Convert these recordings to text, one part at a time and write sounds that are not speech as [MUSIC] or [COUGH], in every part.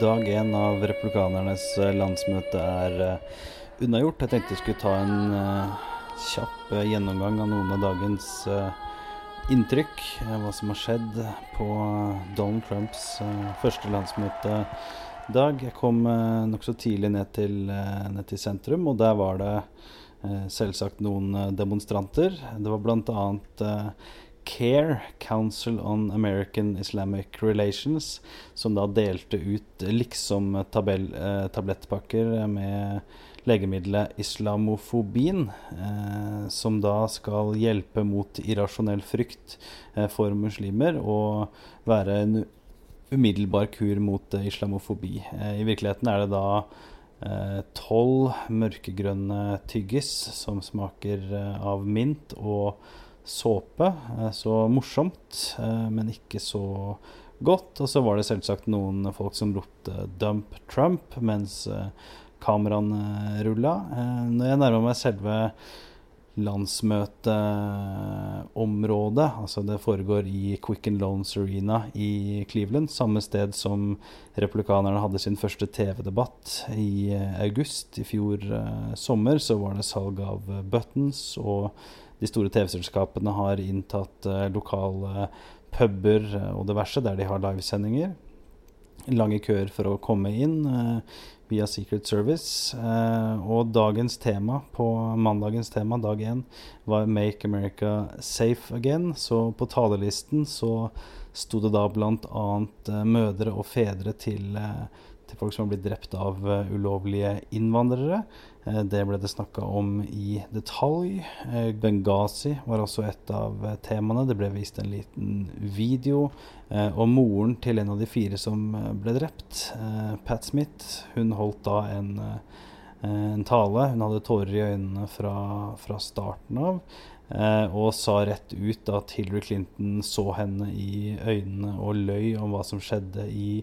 dag én av republikanernes eh, landsmøte er uh, unnagjort. Jeg tenkte jeg skulle ta en uh, kjapp gjennomgang av noen av dagens inntrykk. hva som har skjedd på Donald Trumps første landsmøtedag. Jeg kom nokså tidlig ned til, ned til, sentrum, og der var det selvsagt noen demonstranter. Det var bl.a. CARE, Council on American Islamic Relations, som da delte ut liksom tabell, eh, med legemiddelet islamofobin, eh, som da skal hjelpe mot irrasjonell frykt eh, for muslimer og være en umiddelbar kur mot islamofobi. I virkeligheten er det da tolv mørkegrønne tyggis som smaker av mint og såpe. Eh, så morsomt, eh, men ikke så godt. Og så var det selvsagt noen folk som ropte 'dump Trump' mens eh, kameraene rulla. Når jeg nærmer meg selve landsmøteområdet, altså det foregår i Quicken Loans Arena i Cleveland, samme sted som republikanerne hadde sin første TV-debatt i august i fjor sommer, så var det salg av buttons og de store TV-selskapene har inntatt uh, lokale puber uh, og diverse der de har livesendinger. Lange køer for å komme inn uh, via Secret Service. og dagens tema på mandagens tema, dag én, var 'Make America Safe Again'. Så på talerlisten så sto det da bl.a. mødre og fedre til til folk som har blitt drept av uh, ulovlige innvandrere. Uh, det ble det snakka om i detalj. Uh, Benghazi var også et av temaene. Det ble vist en liten video. og moren til en av de fire som ble drept, Pat Smith, hun holdt da en, en tale. Hun hadde tårer i øynene fra, fra starten av. og sa rett ut at Hillary Clinton så henne i øynene og løy om hva som skjedde i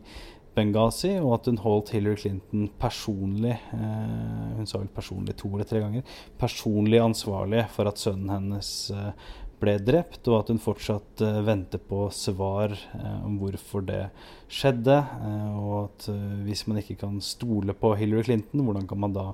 Benghazi, og at hun holdt Hillary Clinton personlig eh, Hun sa vel personlig to eller tre ganger. Personlig ansvarlig for at sønnen hennes eh, ble drept, og at hun fortsatt eh, venter på svar eh, om hvorfor det skjedde. Eh, og at hvis man ikke kan stole på Hillary Clinton, hvordan kan man da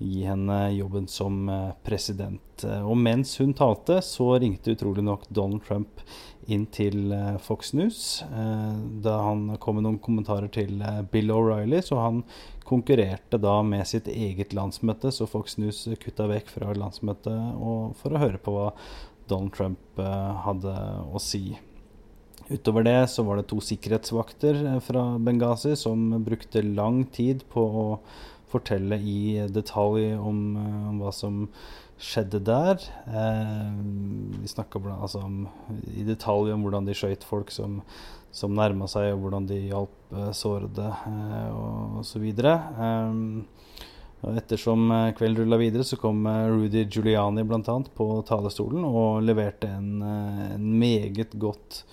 gi henne jobben som president? og mens hun talte, så ringte utrolig nok Donald Trump inn til eh, Fox News eh, da han kom med noen kommentarer til eh, Bill O'Reilly. Så han konkurrerte da med sitt eget landsmøte, så Fox News kutta vekk fra landsmøtet for å høre på hva Donald Trump hadde å si. Utover det så var det to sikkerhetsvakter fra Benghazi som brukte lang tid på å fortelle i detalj om, om hva som skjedde der. Eh, vi snakka altså, i detalj om hvordan de skøyt folk som, som nærma seg, og hvordan de hjalp eh, sårede eh, og osv. Eh, ettersom eh, kvelden rulla videre, så kom eh, Rudy Giuliani bl.a. på talerstolen og leverte en, en meget godt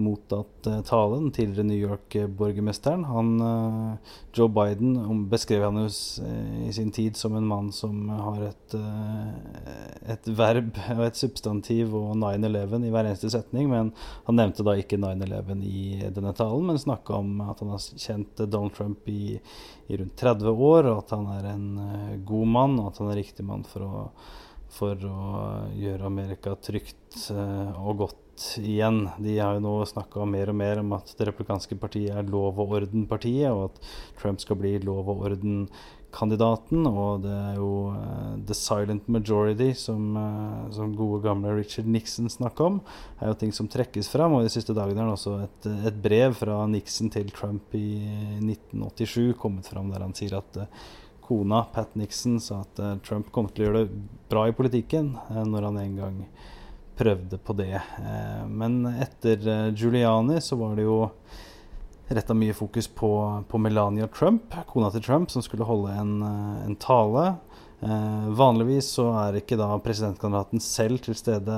mottatt talen til Den tidligere New York-borgermesteren. Han, uh, Joe Biden beskrev han uh, i sin tid som en mann som har et, et verb [LAUGHS] og et substantiv og 9-11 i hver eneste setning. Men han nevnte da ikke 9-11 i denne talen, men snakka om at han har kjent Donald Trump i, i, rundt 30 år, og at han er en god mann, og at han er riktig mann for å for å gjøre Amerika trygt og godt igjen. De har jo nå snakka mer og mer om at det republikanske partiet er lov og orden-partiet, og at Trump skal bli lov og orden-kandidaten. Og det er jo uh, the silent majority, som, uh, som, gode gamle Richard Nixon snakka om, er jo ting som trekkes fram. Og de siste dagene er det også et, et, brev fra Nixon til Trump i 1987 kommet fram der han sier at uh, kona, Pat Nixon, sa at Trump kom til å gjøre det bra i politikken når han en gang prøvde på det. Eh, men etter eh, Giuliani så var det jo retta mye fokus på, på, Melania Trump, kona til Trump, som skulle holde en, eh, en tale. Eh, vanligvis så er ikke da presidentkandidaten selv til stede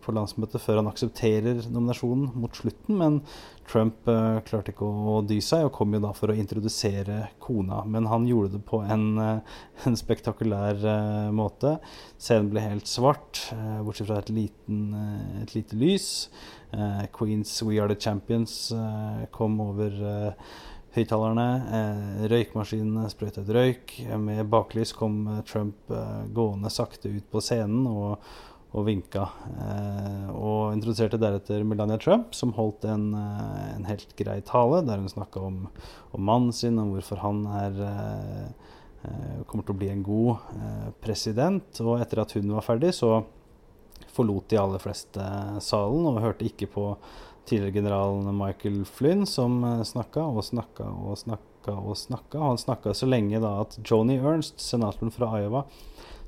på landsmøtet før han aksepterer nominasjonen mot slutten, men Trump eh, klarte ikke å, dy seg og kom jo da for å introdusere kona. Men han gjorde det på en, eh, en spektakulær eh, måte. Scenen ble helt svart, eh, bortsett fra et, liten, eh, et lite lys. Queens We Are The Champions kom over høyttalerne. Eh, røykmaskinene sprøytet røyk. Med baklys kom Trump gående sakte ut på scenen og, og vinka. og introduserte deretter Melania Trump, som holdt en, en helt grei tale der hun snakka om, om, mannen sin, om hvorfor han er kommer til å bli en god president. Og etter at hun var ferdig, så forlot de aller fleste salen og hørte ikke på tidligere generalen Michael Flynn, som uh, snakka og snakka og snakka og snakka. Han snakka så lenge da at Joni Ernst, senatoren fra Iowa,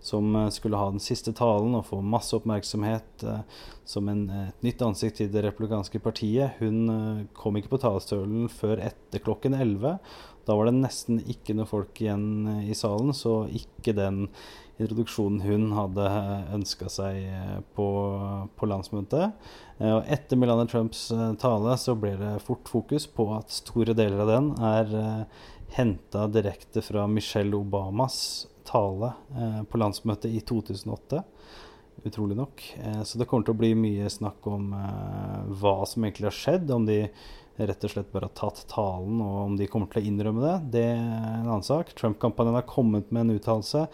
som uh, skulle ha den siste talen og få masse oppmerksomhet uh, som en, et nytt ansikt i det republikanske partiet, hun kom ikke på talerstolen før etter klokken 11. Da var det nesten ikke noe folk igjen i salen, så ikke den introduksjonen hun hadde ønska seg eh, på, på landsmøtet. Eh, og etter Melania Trumps eh, tale så ble det fort fokus på at store deler av den er henta direkte fra Michelle Obamas tale på landsmøtet i 2008 utrolig nok. så det kommer til å bli mye snakk om hva som egentlig har skjedd. Om de rett og slett bare har tatt talen, og om de kommer til å innrømme det, det er en annen sak. Trump-kampanjen har kommet med en uttalelse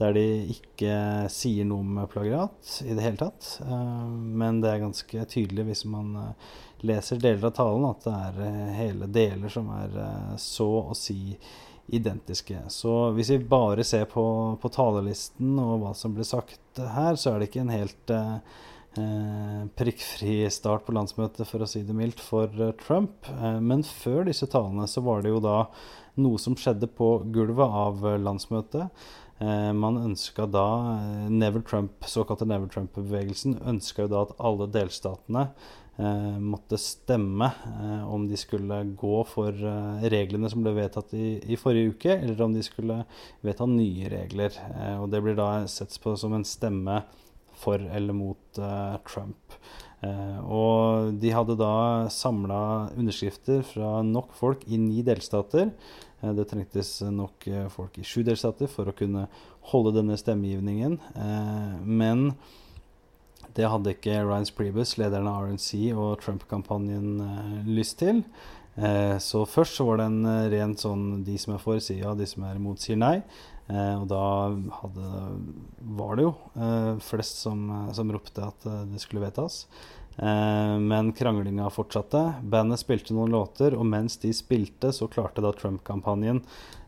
der de ikke sier noe om plagiat i det hele tatt. Eh, men det er ganske tydelig hvis man eh, leser deler av talen, at det er eh, hele deler som er så å si identiske. Så hvis vi bare ser på, på talelisten og hva som ble sagt her, så er det ikke en helt eh, prikkfri start på landsmøtet, for å si det mildt, for Trump. Eh, men før disse talene så var det jo da noe som skjedde på gulvet av landsmøtet. Eh, man ønska da eh, Never Trump, såkalte Never Trump-bevegelsen ønska jo da at alle delstatene eh, måtte stemme eh, om de skulle gå for eh, reglene som ble vedtatt i, i, forrige uke, eller om de skulle vedta nye regler. Eh, og det blir da sett på som en stemme for eller mot Trump. og de hadde da samla underskrifter fra nok folk i ni delstater Eh, det trengtes nok eh, folk i sju delstater for å kunne holde denne stemmegivningen. Eh, men det hadde ikke Ryan Priebus, lederen av RNC og Trump-kampanjen, lyst til. Så først så var det en rent sånn de som er for, sier ja, de som er imot, sier nei. Og da hadde, var det jo flest som, som ropte at det skulle vedtas. Eh, men kranglinga fortsatte. Bandet spilte noen låter, og mens de spilte, så klarte da Trump-kampanjen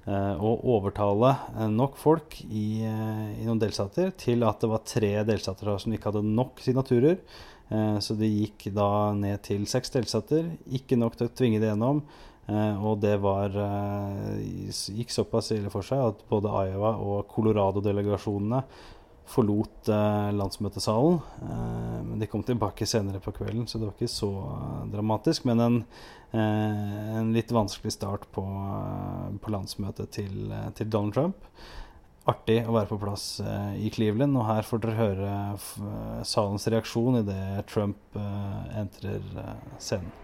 eh, å overtale eh, nok folk i, i, noen delstater til at det var tre delstater som ikke hadde nok signaturer. Så det gikk da ned til seks delstater. Ikke nok til å tvinge det gjennom. Og det var, gikk såpass ille for seg at både Iowa og Colorado-delegasjonene forlot eh, landsmøtesalen. Eh, men de kom tilbake senere på kvelden, så det var ikke så eh, dramatisk. Men en, eh, en, litt vanskelig start på, eh, på landsmøtet til, eh, til, Donald Trump. Artig å være på plass i Cleveland, og her får dere høre salens reaksjon idet Trump entrer scenen.